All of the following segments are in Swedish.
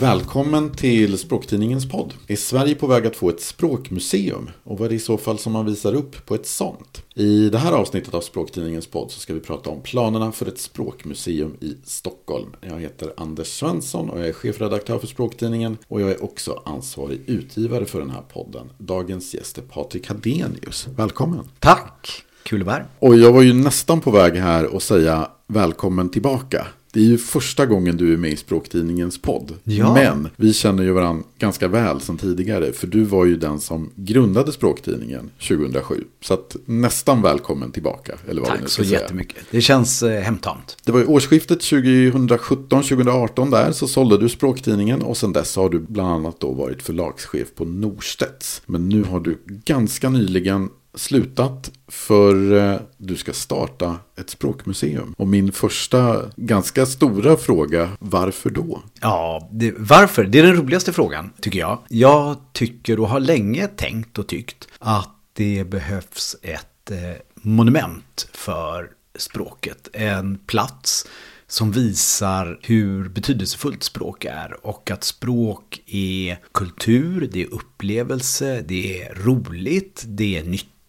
Välkommen till Språktidningens podd. Är Sverige på väg att få ett språkmuseum? Och vad är det i så fall som man visar upp på ett sånt? I det här avsnittet av Språktidningens podd så ska vi prata om planerna för ett språkmuseum i Stockholm. Jag heter Anders Svensson och jag är chefredaktör för Språktidningen och jag är också ansvarig utgivare för den här podden. Dagens gäst är Patrik Hadenius. Välkommen! Tack! Kul att vara här. Och jag var ju nästan på väg här och säga välkommen tillbaka. Det är ju första gången du är med i Språktidningens podd. Ja. Men vi känner ju varandra ganska väl sedan tidigare. För du var ju den som grundade Språktidningen 2007. Så att nästan välkommen tillbaka. Eller vad nu Tack så säga. jättemycket. Det känns eh, hemtamt. Det var i årsskiftet 2017-2018 där så sålde du Språktidningen och sen dess har du bland annat då varit förlagschef på Norstedts. Men nu har du ganska nyligen slutat för eh, du ska starta ett språkmuseum. Och min första ganska stora fråga, varför då? Ja, det, varför? Det är den roligaste frågan, tycker jag. Jag tycker och har länge tänkt och tyckt att det behövs ett eh, monument för språket. En plats som visar hur betydelsefullt språk är och att språk är kultur, det är upplevelse, det är roligt, det är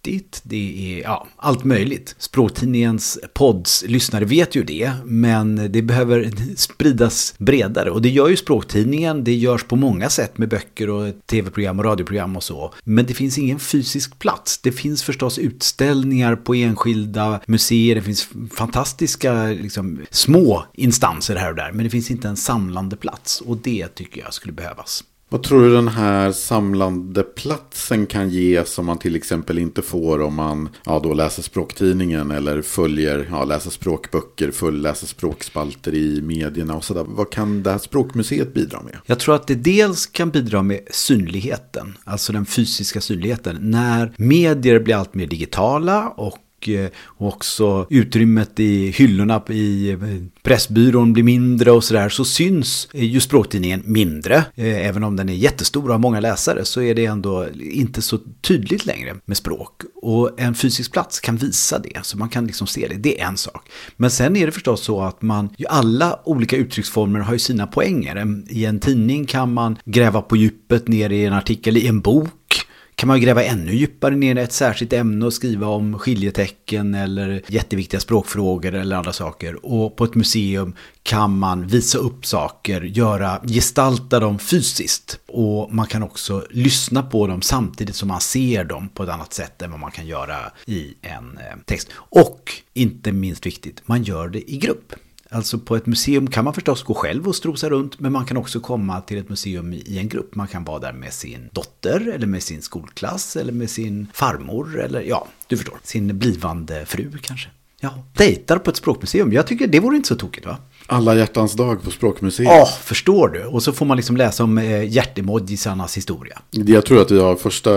nyttigt det är ja, allt möjligt. Språktidningens pods lyssnare vet ju det, men det behöver spridas bredare. Och det gör ju Språktidningen, det görs på många sätt med böcker och tv-program och radioprogram och så. Men det finns ingen fysisk plats. Det finns förstås utställningar på enskilda museer, det finns fantastiska liksom, små instanser här och där, men det finns inte en samlande plats. Och det tycker jag skulle behövas. Vad tror du den här samlande platsen kan ge som man till exempel inte får om man ja, då läser språktidningen eller följer, ja, läser språkböcker, full, läser språkspalter i medierna och sådär. Vad kan det här språkmuseet bidra med? Jag tror att det dels kan bidra med synligheten, alltså den fysiska synligheten. När medier blir allt mer digitala och Eh, och också utrymmet i hyllorna i eh, Pressbyrån blir mindre och sådär så syns eh, ju språktidningen mindre. Även om den är jättestor och har många läsare så är det ändå inte så tydligt längre med språk. Och en fysisk plats kan visa det, så man kan liksom se det. Det är en sak. Men sen är det förstås så att man, ju alla olika uttrycksformer har ju sina poänger. I en tidning kan man gräva på djupet ner i en artikel, i en bok kan man gräva ännu djupare ner i ett särskilt ämne och skriva om skiljetecken eller jätteviktiga språkfrågor eller andra saker. Och på ett museum kan man visa upp saker, göra, gestalta dem fysiskt. Och man kan också lyssna på dem samtidigt som man ser dem på ett annat sätt än vad man kan göra i en eh, text. Och inte minst viktigt, man gör det i grupp. Alltså på ett museum kan man förstås gå själv och strosa runt, men man kan också komma till ett museum i en grupp. Man kan vara där med sin dotter, eller med sin skolklass, eller med sin farmor, eller ja, du förstår, sin blivande fru kanske. Ja, dejtar på ett språkmuseum. Jag tycker det vore inte så tokigt va? Alla hjärtans dag på Språkmuseet. Ja, förstår du? Och så får man liksom läsa om eh, hjärtemojisarnas historia. Jag tror att vi har första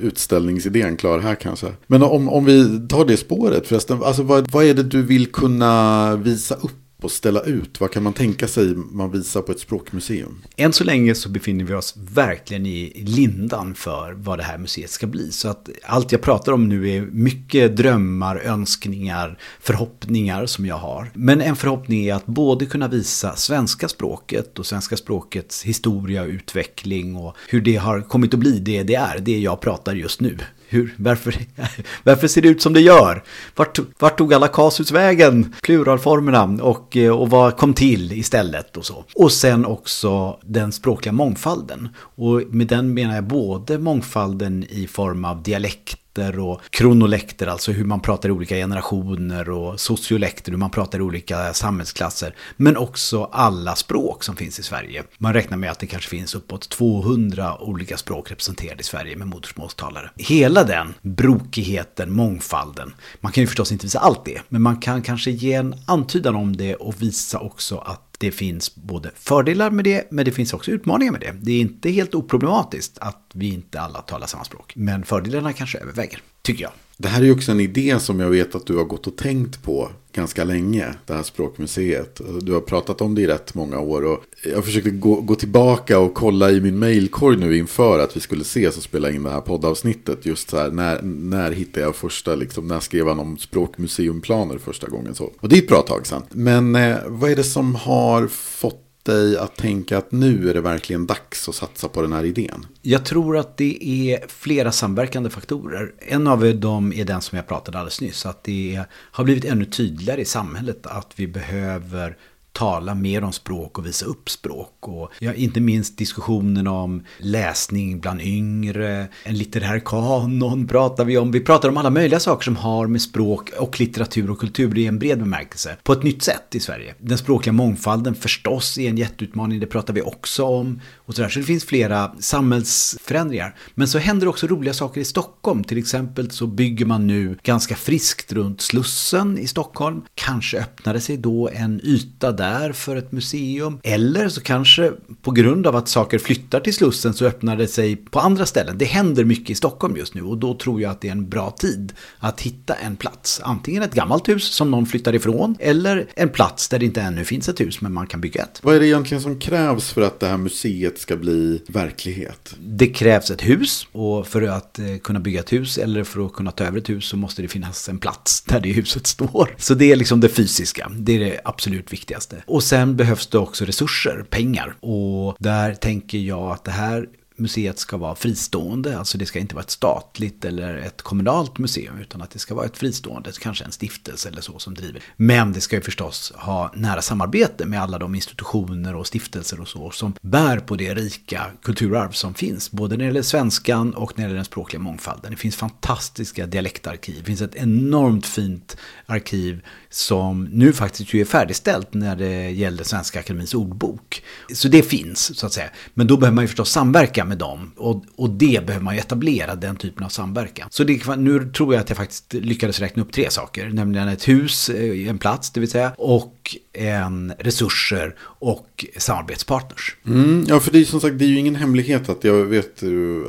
utställningsidén klar här kanske. Men om, om vi tar det spåret förresten. Alltså vad, vad är det du vill kunna visa upp och ställa ut? Vad kan man tänka sig man visar på ett språkmuseum? Än så länge så befinner vi oss verkligen i lindan för vad det här museet ska bli. Så att allt jag pratar om nu är mycket drömmar, önskningar, förhoppningar som jag har. Men en förhoppning är att både kunna visa svenska språket och svenska språkets historia och utveckling och hur det har kommit att bli det det är, det jag pratar just nu. Hur, varför, varför ser det ut som det gör? Vart, vart tog alla kasus vägen? Pluralformerna och, eh, och vad kom till istället och så. Och sen också den språkliga mångfalden. Och med den menar jag både mångfalden i form av dialekt och kronolekter, alltså hur man pratar i olika generationer och sociolekter, hur man pratar i olika samhällsklasser. Men också alla språk som finns i Sverige. Man räknar med att det kanske finns uppåt 200 olika språk representerade i Sverige med modersmålstalare. Hela den brokigheten, mångfalden. Man kan ju förstås inte visa allt det, men man kan kanske ge en antydan om det och visa också att det finns både fördelar med det, men det finns också utmaningar med det. Det är inte helt oproblematiskt att vi inte alla talar samma språk. Men fördelarna kanske överväger, tycker jag. Det här är ju också en idé som jag vet att du har gått och tänkt på ganska länge. Det här språkmuseet. Du har pratat om det i rätt många år. Och jag försökte gå, gå tillbaka och kolla i min mailkorg nu inför att vi skulle ses och spela in det här poddavsnittet. Just så här, när, när hittade jag första, liksom, när skrev han om språkmuseumplaner första gången? Så. Och det är ett bra tag sedan. Men eh, vad är det som har fått dig att tänka att nu är det verkligen dags att satsa på den här idén? Jag tror att det är flera samverkande faktorer. En av dem är den som jag pratade alldeles nyss. Att det har blivit ännu tydligare i samhället att vi behöver tala mer om språk och visa upp språk. Och ja, inte minst diskussionen om läsning bland yngre, en litterär kanon pratar vi om. Vi pratar om alla möjliga saker som har med språk och litteratur och kultur i en bred bemärkelse på ett nytt sätt i Sverige. Den språkliga mångfalden förstås är en jätteutmaning, det pratar vi också om. Och sådär. så det finns flera samhällsförändringar. Men så händer också roliga saker i Stockholm. Till exempel så bygger man nu ganska friskt runt Slussen i Stockholm. Kanske öppnade sig då en yta där där för ett museum. Eller så kanske på grund av att saker flyttar till Slussen så öppnar det sig på andra ställen. Det händer mycket i Stockholm just nu och då tror jag att det är en bra tid att hitta en plats. Antingen ett gammalt hus som någon flyttar ifrån eller en plats där det inte ännu finns ett hus men man kan bygga ett. Vad är det egentligen som krävs för att det här museet ska bli verklighet? Det krävs ett hus och för att eh, kunna bygga ett hus eller för att kunna ta över ett hus så måste det finnas en plats där det huset står. Så det är liksom det fysiska. Det är det absolut viktigaste viktigaste. Och sen behövs det också resurser, pengar. Och där tänker jag att det här museet ska vara fristående, alltså det ska inte vara ett statligt eller ett kommunalt museum utan att det ska vara ett fristående, kanske en stiftelse eller så som driver. Men det ska ju förstås ha nära samarbete med alla de institutioner och stiftelser och så som bär på det rika kulturarv som finns, både när det gäller svenskan och när det gäller den språkliga mångfalden. Det finns fantastiska dialektarkiv, det finns ett enormt fint arkiv som nu faktiskt ju är färdigställt när det gäller Svenska Akademins ordbok. Så det finns, så att säga. Men då behöver man ju förstås samverka med dem. Och, och det behöver man ju etablera, den typen av samverkan. Så det, nu tror jag att jag faktiskt lyckades räkna upp tre saker. Nämligen ett hus, eh, en plats, det vill säga. Och en resurser och samarbetspartners. Mm, ja, för det är som sagt, det är ju ingen hemlighet att jag vet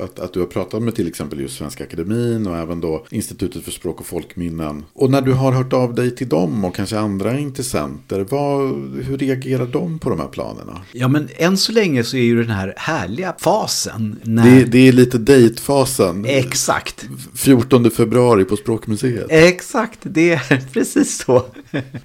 att, att du har pratat med till exempel just Svenska Akademin och även då Institutet för språk och folkminnen. Och när du har hört av dig till dem och kanske andra intressenter, vad, hur reagerar de på de här planerna? Ja, men än så länge så är ju den här härliga fasen. När... Det, det, är lite dejtfasen. Exakt. 14 februari på Språkmuseet. Exakt, det är precis så.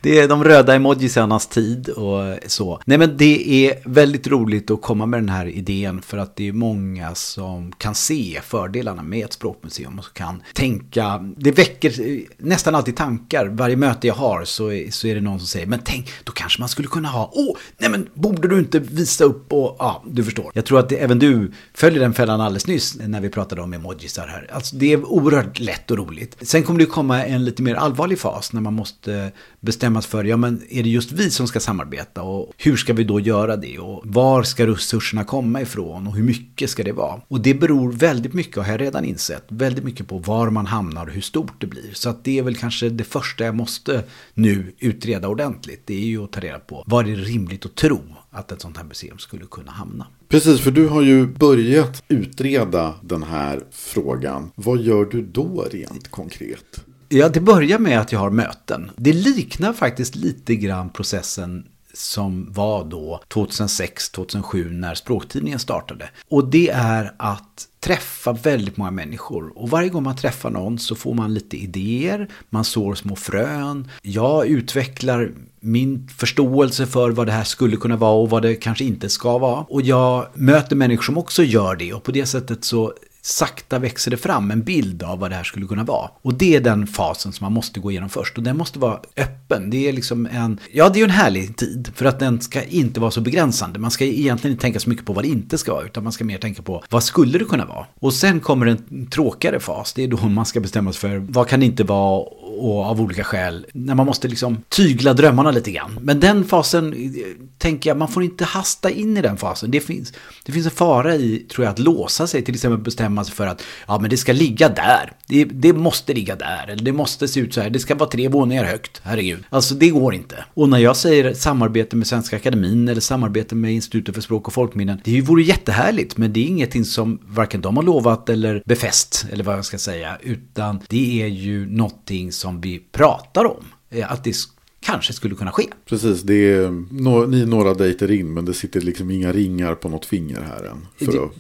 Det är de röda emojisarnas tid och så. Nej, men det är väldigt roligt att komma med den här idén för att det är många som kan se fördelarna med ett språkmuseum och kan tänka. Det väcker nästan alltid tankar. Varje möte jag har så är, så är det någon som säger, men tänk, då kanske man skulle kunna ha, åh, nej men borde du inte visa upp och, ja, du förstår. Jag tror att det, även du följer den fällan alldeles nyss när vi pratade om emojisar här. Alltså det är oerhört lätt och roligt. Sen kommer det komma en lite mer allvarlig fas när man måste bestämmas för, ja men är det det just vi som ska samarbeta och hur ska vi då göra det och var ska resurserna komma ifrån och hur mycket ska det vara? Och det beror väldigt mycket, har jag redan insett, väldigt mycket på var man hamnar och hur stort det blir. Så att det är väl kanske det första jag måste nu utreda ordentligt. Det är ju att ta reda på vad är rimligt att tro att ett sånt här museum skulle kunna hamna. Precis, för du har ju börjat utreda den här frågan. Vad gör du då rent konkret? Ja, det börjar med att jag har möten. Det liknar faktiskt lite grann processen som var då 2006-2007 när språktidningen startade. Och det är att träffa väldigt många människor. Och varje gång man träffar någon så får man lite idéer, man sår små frön. Jag utvecklar min förståelse för vad det här skulle kunna vara och vad det kanske inte ska vara. Och jag möter människor som också gör det och på det sättet så sakta växer det fram en bild av vad det här skulle kunna vara. Och det är den fasen som man måste gå igenom först. Och den måste vara öppen. Det är liksom en, ja det är ju en härlig tid. För att den ska inte vara så begränsande. Man ska egentligen inte tänka så mycket på vad det inte ska vara. Utan man ska mer tänka på vad skulle det kunna vara. Och sen kommer en tråkigare fas. Det är då man ska bestämma sig för vad kan det inte vara och av olika skäl. När man måste liksom tygla drömmarna lite grann. Men den fasen, eh, tänker jag, man får inte hasta in i den fasen. Det finns, det finns en fara i, tror jag, att låsa sig. Till exempel bestämma sig för att, ja men det ska ligga där. Det, det måste ligga där. Eller det måste se ut så här. Det ska vara tre våningar högt. Herregud. Alltså det går inte. Och när jag säger samarbete med Svenska Akademin eller samarbete med Institutet för språk och folkminnen. Det vore jättehärligt. Men det är ingenting som varken de har lovat eller befäst. Eller vad jag ska säga. Utan det är ju någonting som vi pratar om. Eh, att det kanske skulle kunna ske. Precis, det är no, ni är några dejter in men det sitter liksom inga ringar på något finger här än. Det, att...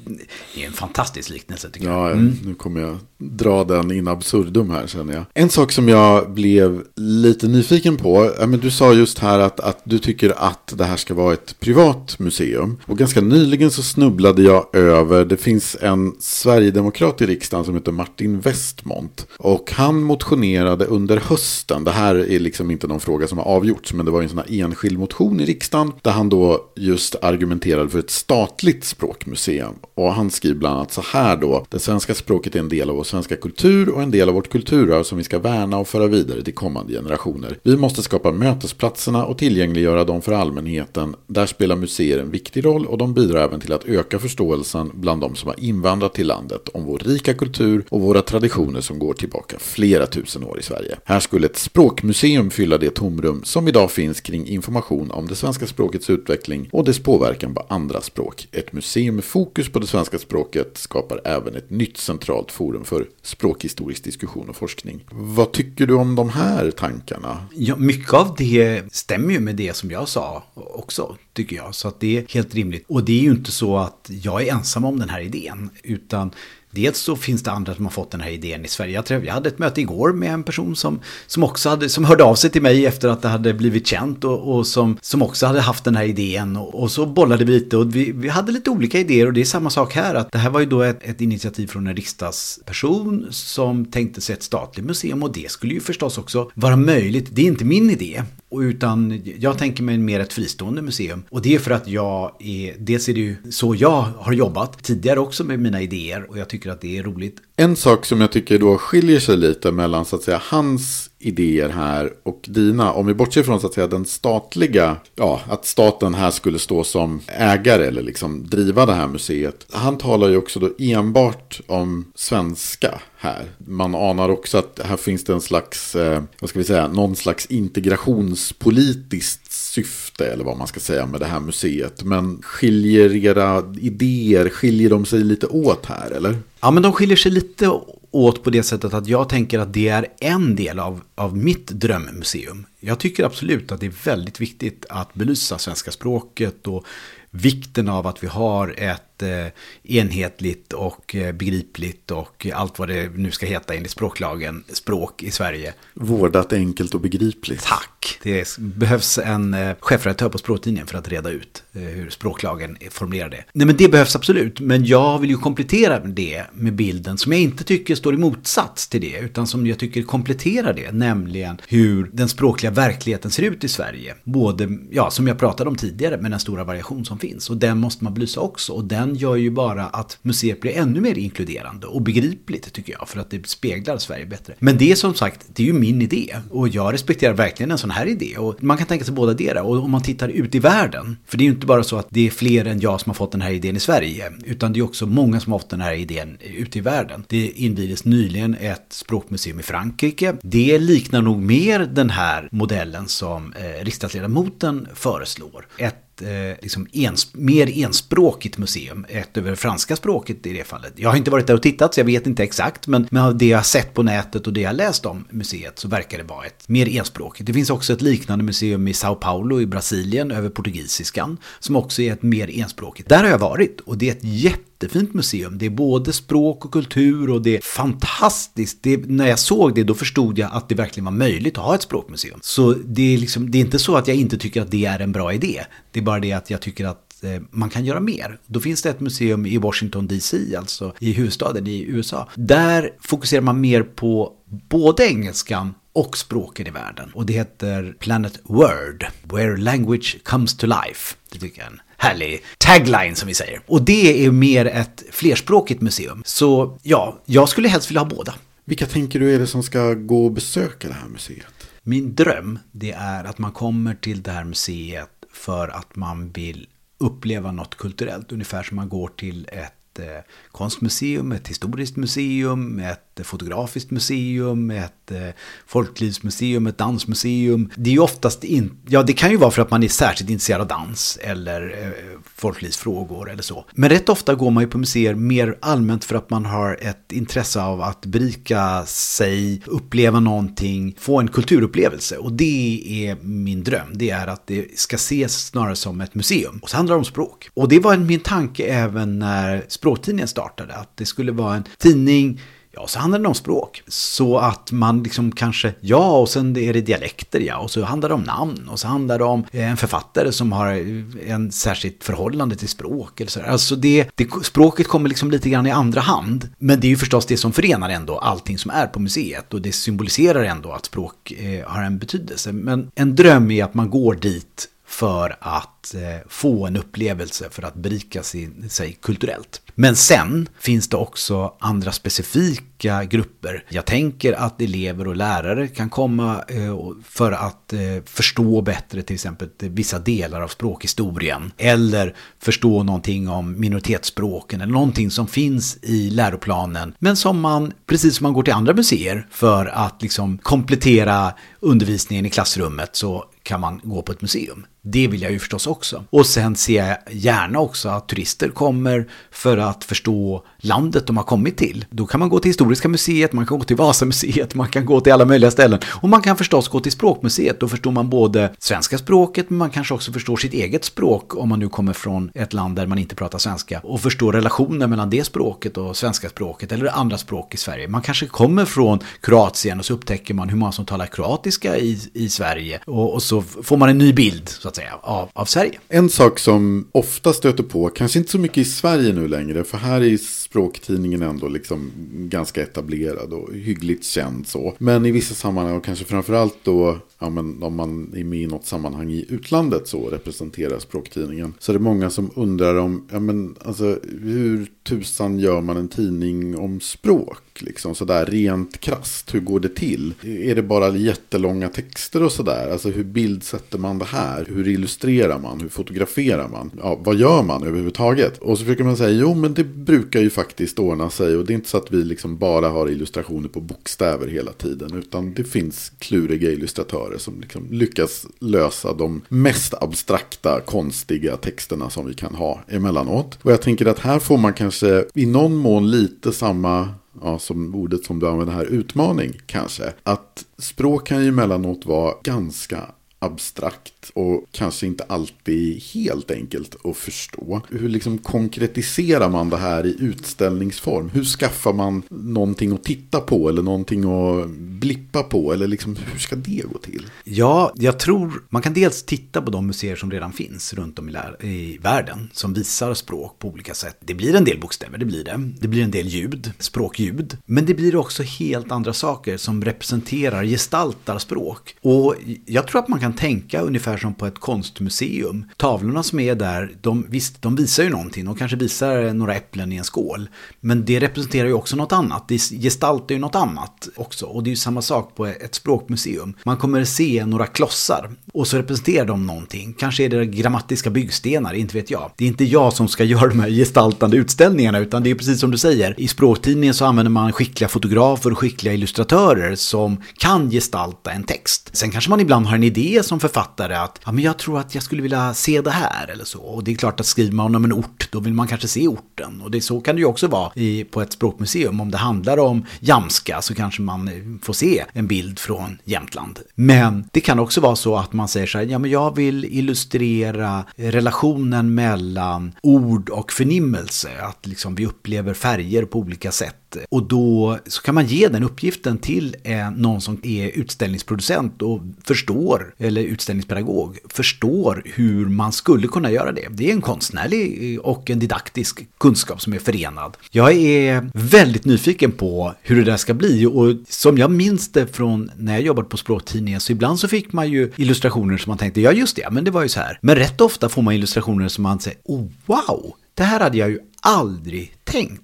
det, är en fantastisk liknelse tycker jag. Ja, mm. nu kommer jag dra den in absurdum här känner jag. En sak som jag blev lite nyfiken på, men du sa just här att, att du tycker att det här ska vara ett privat museum. Och ganska nyligen så snubblade jag över, det finns en Sverigedemokrat i riksdagen som heter Martin Westmont. Och han motionerade under hösten, det här är liksom inte någon fråga som har avgjorts, men det var en sån här enskild motion i riksdagen där han då just argumenterade för ett statligt språkmuseum. Och han skriver bland annat så här då, det svenska språket är en del av oss svenska kultur och en del av vårt kulturarv som vi ska värna och föra vidare till kommande generationer. Vi måste skapa mötesplatserna och tillgängliggöra dem för allmänheten. Där spelar museer en viktig roll och de bidrar även till att öka förståelsen bland de som har invandrat till landet om vår rika kultur och våra traditioner som går tillbaka flera tusen år i Sverige. Här skulle ett språkmuseum fylla det tomrum som idag finns kring information om det svenska språkets utveckling och dess påverkan på andra språk. Ett museum med fokus på det svenska språket skapar även ett nytt centralt forum för för språkhistorisk diskussion och forskning. Vad tycker du om de här tankarna? Ja, mycket av det stämmer ju med det som jag sa också, tycker jag. Så att det är helt rimligt. Och det är ju inte så att jag är ensam om den här idén, utan Dels så finns det andra som har fått den här idén i Sverige. Jag, träff, jag hade ett möte igår med en person som, som också hade, som hörde av sig till mig efter att det hade blivit känt och, och som, som också hade haft den här idén. Och, och så bollade vi lite och vi, vi hade lite olika idéer och det är samma sak här. att Det här var ju då ett, ett initiativ från en riksdagsperson som tänkte sig ett statligt museum och det skulle ju förstås också vara möjligt. Det är inte min idé. Utan jag tänker mig mer ett fristående museum. Och det är för att jag är, dels är det ju så jag har jobbat tidigare också med mina idéer och jag tycker att det är roligt. En sak som jag tycker då skiljer sig lite mellan så att säga hans idéer här och dina. Om vi bortser från så att säga den statliga, ja, att staten här skulle stå som ägare eller liksom driva det här museet. Han talar ju också då enbart om svenska här. Man anar också att här finns det en slags, eh, vad ska vi säga, någon slags integrationspolitiskt syfte eller vad man ska säga med det här museet. Men skiljer era idéer, skiljer de sig lite åt här eller? Ja, men de skiljer sig lite åt på det sättet att jag tänker att det är en del av, av mitt drömmuseum. Jag tycker absolut att det är väldigt viktigt att belysa svenska språket och vikten av att vi har ett eh, enhetligt och eh, begripligt och allt vad det nu ska heta enligt språklagen, språk i Sverige. Vårdat enkelt och begripligt. Tack! Det behövs en eh, chefredaktör på språktidningen för att reda ut eh, hur språklagen formulerar det. Nej men det behövs absolut, men jag vill ju komplettera det med bilden som jag inte tycker står i motsats till det, utan som jag tycker kompletterar det, nämligen hur den språkliga verkligheten ser ut i Sverige. Både, ja, som jag pratade om tidigare, med den stora variation som finns. Och den måste man belysa också. Och den gör ju bara att museet blir ännu mer inkluderande och begripligt tycker jag. För att det speglar Sverige bättre. Men det är som sagt, det är ju min idé. Och jag respekterar verkligen en sån här idé. Och man kan tänka sig båda delar. Och om man tittar ut i världen. För det är ju inte bara så att det är fler än jag som har fått den här idén i Sverige. Utan det är också många som har fått den här idén ute i världen. Det invigdes nyligen ett språkmuseum i Frankrike. Det liknar nog mer den här modellen som eh, riksdagsledamoten föreslår. Ett eh, liksom ens, mer enspråkigt museum. Ett över franska språket i det fallet. Jag har inte varit där och tittat så jag vet inte exakt. Men, men av det jag har sett på nätet och det jag läst om museet så verkar det vara ett mer enspråkigt. Det finns också ett liknande museum i Sao Paulo i Brasilien över portugisiskan. Som också är ett mer enspråkigt. Där har jag varit och det är ett jätte jättefint museum. Det är både språk och kultur och det är fantastiskt. Det, när jag såg det då förstod jag att det verkligen var möjligt att ha ett språkmuseum. Så det är, liksom, det är inte så att jag inte tycker att det är en bra idé. Det är bara det att jag tycker att eh, man kan göra mer. Då finns det ett museum i Washington DC, alltså i huvudstaden i USA. Där fokuserar man mer på både engelskan och språken i världen. Och det heter Planet Word, Where Language Comes to Life. Det tycker jag är en härlig tagline som vi säger. Och det är mer ett flerspråkigt museum. Så ja, jag skulle helst vilja ha båda. Vilka tänker du är det som ska gå och besöka det här museet? Min dröm, det är att man kommer till det här museet för att man vill uppleva något kulturellt. Ungefär som man går till ett eh, konstmuseum, ett historiskt museum, ett ett fotografiskt museum, ett eh, folklivsmuseum, ett dansmuseum. Det är ju oftast inte, ja det kan ju vara för att man är särskilt intresserad av dans eller eh, folklivsfrågor eller så. Men rätt ofta går man ju på museer mer allmänt för att man har ett intresse av att berika sig, uppleva någonting, få en kulturupplevelse. Och det är min dröm. Det är att det ska ses snarare som ett museum. Och så handlar det om språk. Och det var min tanke även när språktidningen startade. Att det skulle vara en tidning Ja, så handlar det om språk. Så att man liksom kanske, ja, och sen är det dialekter, ja, och så handlar det om namn, och så handlar det om eh, en författare som har eh, en särskilt förhållande till språk. Eller så. Alltså det, det, språket kommer liksom lite grann i andra hand. Men det är ju förstås det som förenar ändå allting som är på museet, och det symboliserar ändå att språk eh, har en betydelse. Men en dröm är att man går dit för att att eh, få en upplevelse, för att berika sig kulturellt. Men sen finns det också andra specifika grupper. Jag tänker att elever och lärare kan komma eh, för att eh, förstå bättre till exempel vissa delar av språkhistorien. Eller förstå någonting om minoritetsspråken eller någonting som finns i läroplanen. Men som man, precis som man går till andra museer, för att liksom komplettera undervisningen i klassrummet så kan man gå på ett museum. Det vill jag ju förstås också. Och sen ser jag gärna också att turister kommer för att förstå landet de har kommit till. Då kan man gå till Historiska museet, man kan gå till Vasamuseet, man kan gå till alla möjliga ställen. Och man kan förstås gå till Språkmuseet, då förstår man både svenska språket, men man kanske också förstår sitt eget språk om man nu kommer från ett land där man inte pratar svenska. Och förstår relationen mellan det språket och svenska språket eller andra språk i Sverige. Man kanske kommer från Kroatien och så upptäcker man hur många som talar kroatiska i, i Sverige. Och, och så får man en ny bild, så att säga, av, av Sverige. En sak som ofta stöter på, kanske inte så mycket i Sverige nu längre, för här är språktidningen ändå liksom ganska etablerad och hyggligt känd så. Men i vissa sammanhang, och kanske framförallt då ja, men om man är med i något sammanhang i utlandet så representerar språktidningen. Så är det många som undrar om, ja men alltså hur tusan gör man en tidning om språk? Liksom sådär rent krast, hur går det till? Är det bara jättelånga texter och sådär? Alltså hur bildsätter man det här? Hur illustrerar man? Hur fotograferar man? Ja, vad gör man överhuvudtaget? Och så försöker man säga, jo men det brukar ju faktiskt ordna sig. Och det är inte så att vi liksom bara har illustrationer på bokstäver hela tiden. Utan det finns kluriga illustratörer som liksom lyckas lösa de mest abstrakta, konstiga texterna som vi kan ha emellanåt. Och jag tänker att här får man kanske i någon mån lite samma ja, som ordet som du använder här, utmaning kanske. Att språk kan ju emellanåt vara ganska abstrakt och kanske inte alltid helt enkelt att förstå. Hur liksom konkretiserar man det här i utställningsform? Hur skaffar man någonting att titta på eller någonting att blippa på? Eller liksom, hur ska det gå till? Ja, jag tror man kan dels titta på de museer som redan finns runt om i, i världen som visar språk på olika sätt. Det blir en del bokstäver, det blir det. Det blir en del ljud, språkljud. Men det blir också helt andra saker som representerar, gestaltar språk. Och jag tror att man kan kan tänka ungefär som på ett konstmuseum. Tavlorna som är där, de, visst, de visar ju någonting. De kanske visar några äpplen i en skål. Men det representerar ju också något annat. Det gestaltar ju något annat också. Och det är ju samma sak på ett språkmuseum. Man kommer se några klossar och så representerar de någonting. Kanske är det grammatiska byggstenar, inte vet jag. Det är inte jag som ska göra de här gestaltande utställningarna, utan det är precis som du säger. I språktidningen så använder man skickliga fotografer och skickliga illustratörer som kan gestalta en text. Sen kanske man ibland har en idé som författare att ja, men jag tror att jag skulle vilja se det här eller så. Och det är klart att skriver man om en ort, då vill man kanske se orten. Och det, så kan det ju också vara i, på ett språkmuseum. Om det handlar om Jamska så kanske man eh, får se en bild från Jämtland. Men det kan också vara så att man säger så här, ja men jag vill illustrera relationen mellan ord och förnimmelse. Att liksom vi upplever färger på olika sätt. Och då så kan man ge den uppgiften till eh, någon som är utställningsproducent och förstår eller utställningspedagog förstår hur man skulle kunna göra det. Det är en konstnärlig eh, och en didaktisk kunskap som är förenad. Jag är väldigt nyfiken på hur det där ska bli och som jag minns det från när jag jobbade på språktidningen så ibland så fick man ju illustrationer som man tänkte, ja just det, men det var ju så här. Men rätt ofta får man illustrationer som man säger, oh wow, det här hade jag ju aldrig tänkt.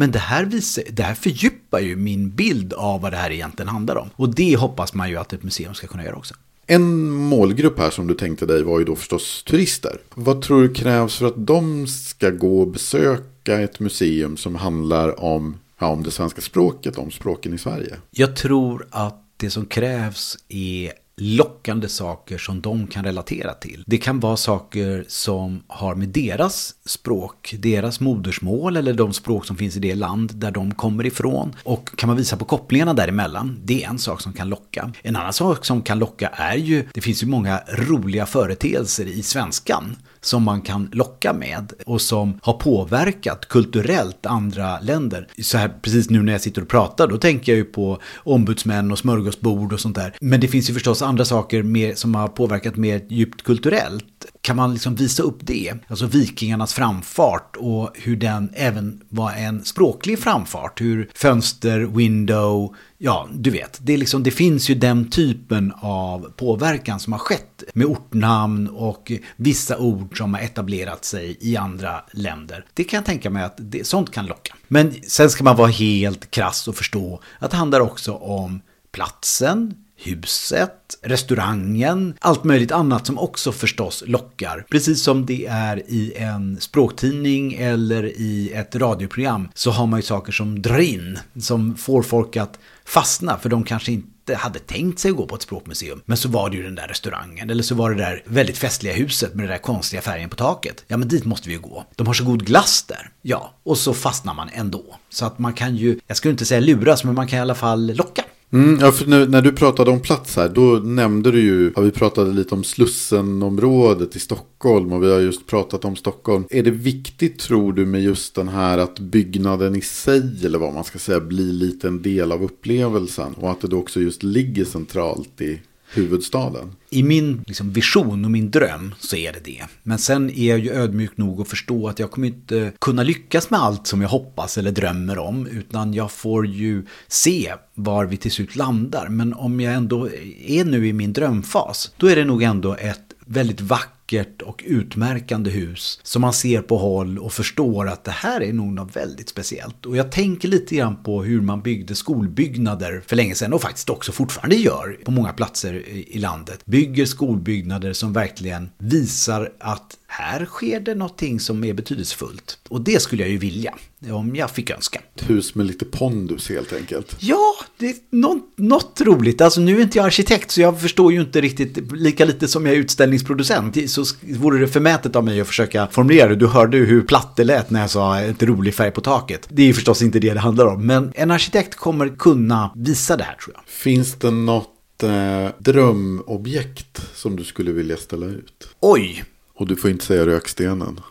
Men det här, visar, det här fördjupar ju min bild av vad det här egentligen handlar om. Och det hoppas man ju att ett museum ska kunna göra också. En målgrupp här som du tänkte dig var ju då förstås turister. Vad tror du krävs för att de ska gå och besöka ett museum som handlar om, ja, om det svenska språket, om språken i Sverige? Jag tror att det som krävs är lockande saker som de kan relatera till. Det kan vara saker som har med deras språk, deras modersmål eller de språk som finns i det land där de kommer ifrån. Och kan man visa på kopplingarna däremellan, det är en sak som kan locka. En annan sak som kan locka är ju, det finns ju många roliga företeelser i svenskan som man kan locka med och som har påverkat kulturellt andra länder. Så här precis nu när jag sitter och pratar, då tänker jag ju på ombudsmän och smörgåsbord och sånt där. Men det finns ju förstås andra saker mer, som har påverkat mer djupt kulturellt. Kan man liksom visa upp det? Alltså vikingarnas framfart och hur den även var en språklig framfart. Hur fönster, window, ja, du vet. Det, är liksom, det finns ju den typen av påverkan som har skett med ortnamn och vissa ord som har etablerat sig i andra länder. Det kan jag tänka mig att det, sånt kan locka. Men sen ska man vara helt krass och förstå att det handlar också om platsen, huset, restaurangen, allt möjligt annat som också förstås lockar. Precis som det är i en språktidning eller i ett radioprogram så har man ju saker som drar in, som får folk att fastna för de kanske inte hade tänkt sig att gå på ett språkmuseum. Men så var det ju den där restaurangen, eller så var det där väldigt festliga huset med den där konstiga färgen på taket. Ja, men dit måste vi ju gå. De har så god glass där. Ja, och så fastnar man ändå. Så att man kan ju, jag skulle inte säga luras, men man kan i alla fall locka. Mm, ja, för när, när, du pratade om plats här, då nämnde du ju, ja, vi pratade lite om Slussenområdet i Stockholm och vi har just pratat om Stockholm. Är det viktigt tror du med just den här att byggnaden i sig, eller vad man ska säga, blir lite en del av upplevelsen och att det då också just ligger centralt i huvudstaden. I min liksom, vision och min dröm så är det det. Men sen är jag ju ödmjuk nog att förstå att jag kommer inte kunna lyckas med allt som jag hoppas eller drömmer om. Utan jag får ju se var vi till slut landar. Men om jag ändå är nu i min drömfas, då är det nog ändå ett väldigt vackert och utmärkande hus som man ser på håll och förstår att det här är nog något väldigt speciellt. Och jag tänker lite grann på hur man byggde skolbyggnader för länge sedan och faktiskt också fortfarande gör på många platser i landet. Bygger skolbyggnader som verkligen visar att här sker det någonting som är betydelsefullt. Och det skulle jag ju vilja, om jag fick önska. Ett hus med lite pondus helt enkelt. Ja, det är något, något roligt. Alltså nu är inte jag arkitekt så jag förstår ju inte riktigt, lika lite som jag är utställningsproducent. Så vore det förmätet av mig att försöka formulera det. Du hörde hur platt det lät när jag sa ett rolig färg på taket. Det är ju förstås inte det det handlar om. Men en arkitekt kommer kunna visa det här tror jag. Finns det något eh, drömobjekt som du skulle vilja ställa ut? Oj, och du får inte säga rökstenen.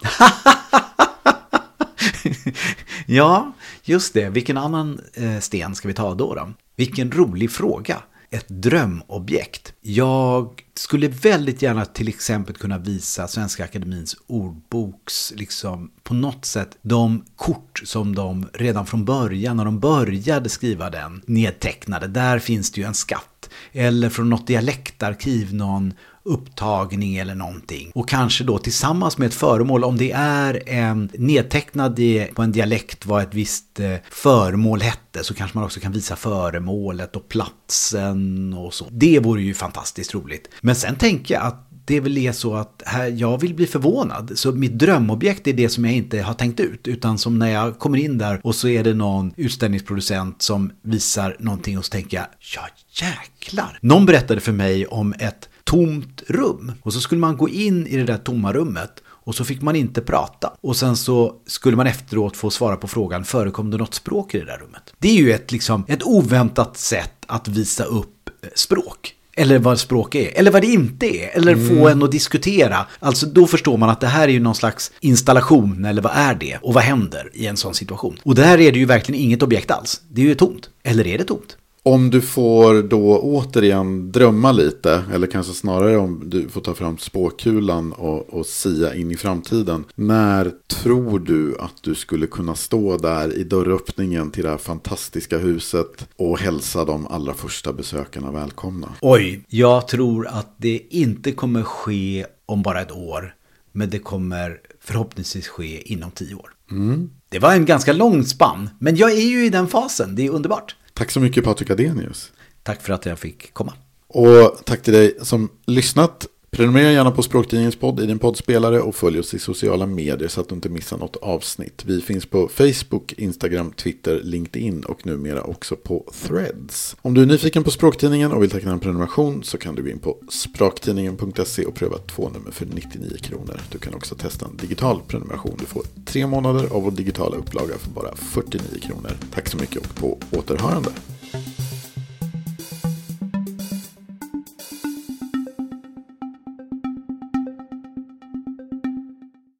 ja, just det. Vilken annan eh, sten ska vi ta då, då? Vilken rolig fråga. Ett drömobjekt. Jag skulle väldigt gärna till exempel kunna visa Svenska Akademins ordboks, liksom på något sätt, de kort som de redan från början, när de började skriva den, nedtecknade. Där finns det ju en skatt. Eller från något dialektarkiv, någon upptagning eller någonting. Och kanske då tillsammans med ett föremål, om det är en nedtecknad på en dialekt vad ett visst eh, föremål hette, så kanske man också kan visa föremålet och platsen och så. Det vore ju fantastiskt roligt. Men sen tänker jag att det är väl är så att här, jag vill bli förvånad. Så mitt drömobjekt är det som jag inte har tänkt ut. Utan som när jag kommer in där och så är det någon utställningsproducent som visar någonting och så tänker jag, ja jäklar. Någon berättade för mig om ett tomt rum. Och så skulle man gå in i det där tomma rummet och så fick man inte prata. Och sen så skulle man efteråt få svara på frågan, förekom det något språk i det där rummet? Det är ju ett, liksom, ett oväntat sätt att visa upp eh, språk. Eller vad språk är, eller vad det inte är, eller mm. få en att diskutera. Alltså då förstår man att det här är ju någon slags installation, eller vad är det? Och vad händer i en sån situation? Och där är det ju verkligen inget objekt alls. Det är ju tomt. Eller är det tomt? Om du får då återigen drömma lite, eller kanske snarare om du får ta fram spåkulan och, och sia in i framtiden. När tror du att du skulle kunna stå där i dörröppningen till det här fantastiska huset och hälsa de allra första besökarna välkomna? Oj, jag tror att det inte kommer ske om bara ett år. Men det kommer förhoppningsvis ske inom tio år. Mm. Det var en ganska lång spann, men jag är ju i den fasen. Det är underbart. Tack så mycket Patrik Adenius. Tack för att jag fick komma. Och tack till dig som lyssnat. Prenumerera gärna på Språktidningens podd i din poddspelare och följ oss i sociala medier så att du inte missar något avsnitt. Vi finns på Facebook, Instagram, Twitter, LinkedIn och numera också på Threads. Om du är nyfiken på Språktidningen och vill teckna en prenumeration så kan du gå in på spraktidningen.se och pröva två nummer för 99 kronor. Du kan också testa en digital prenumeration. Du får tre månader av vår digitala upplaga för bara 49 kronor. Tack så mycket och på återhörande.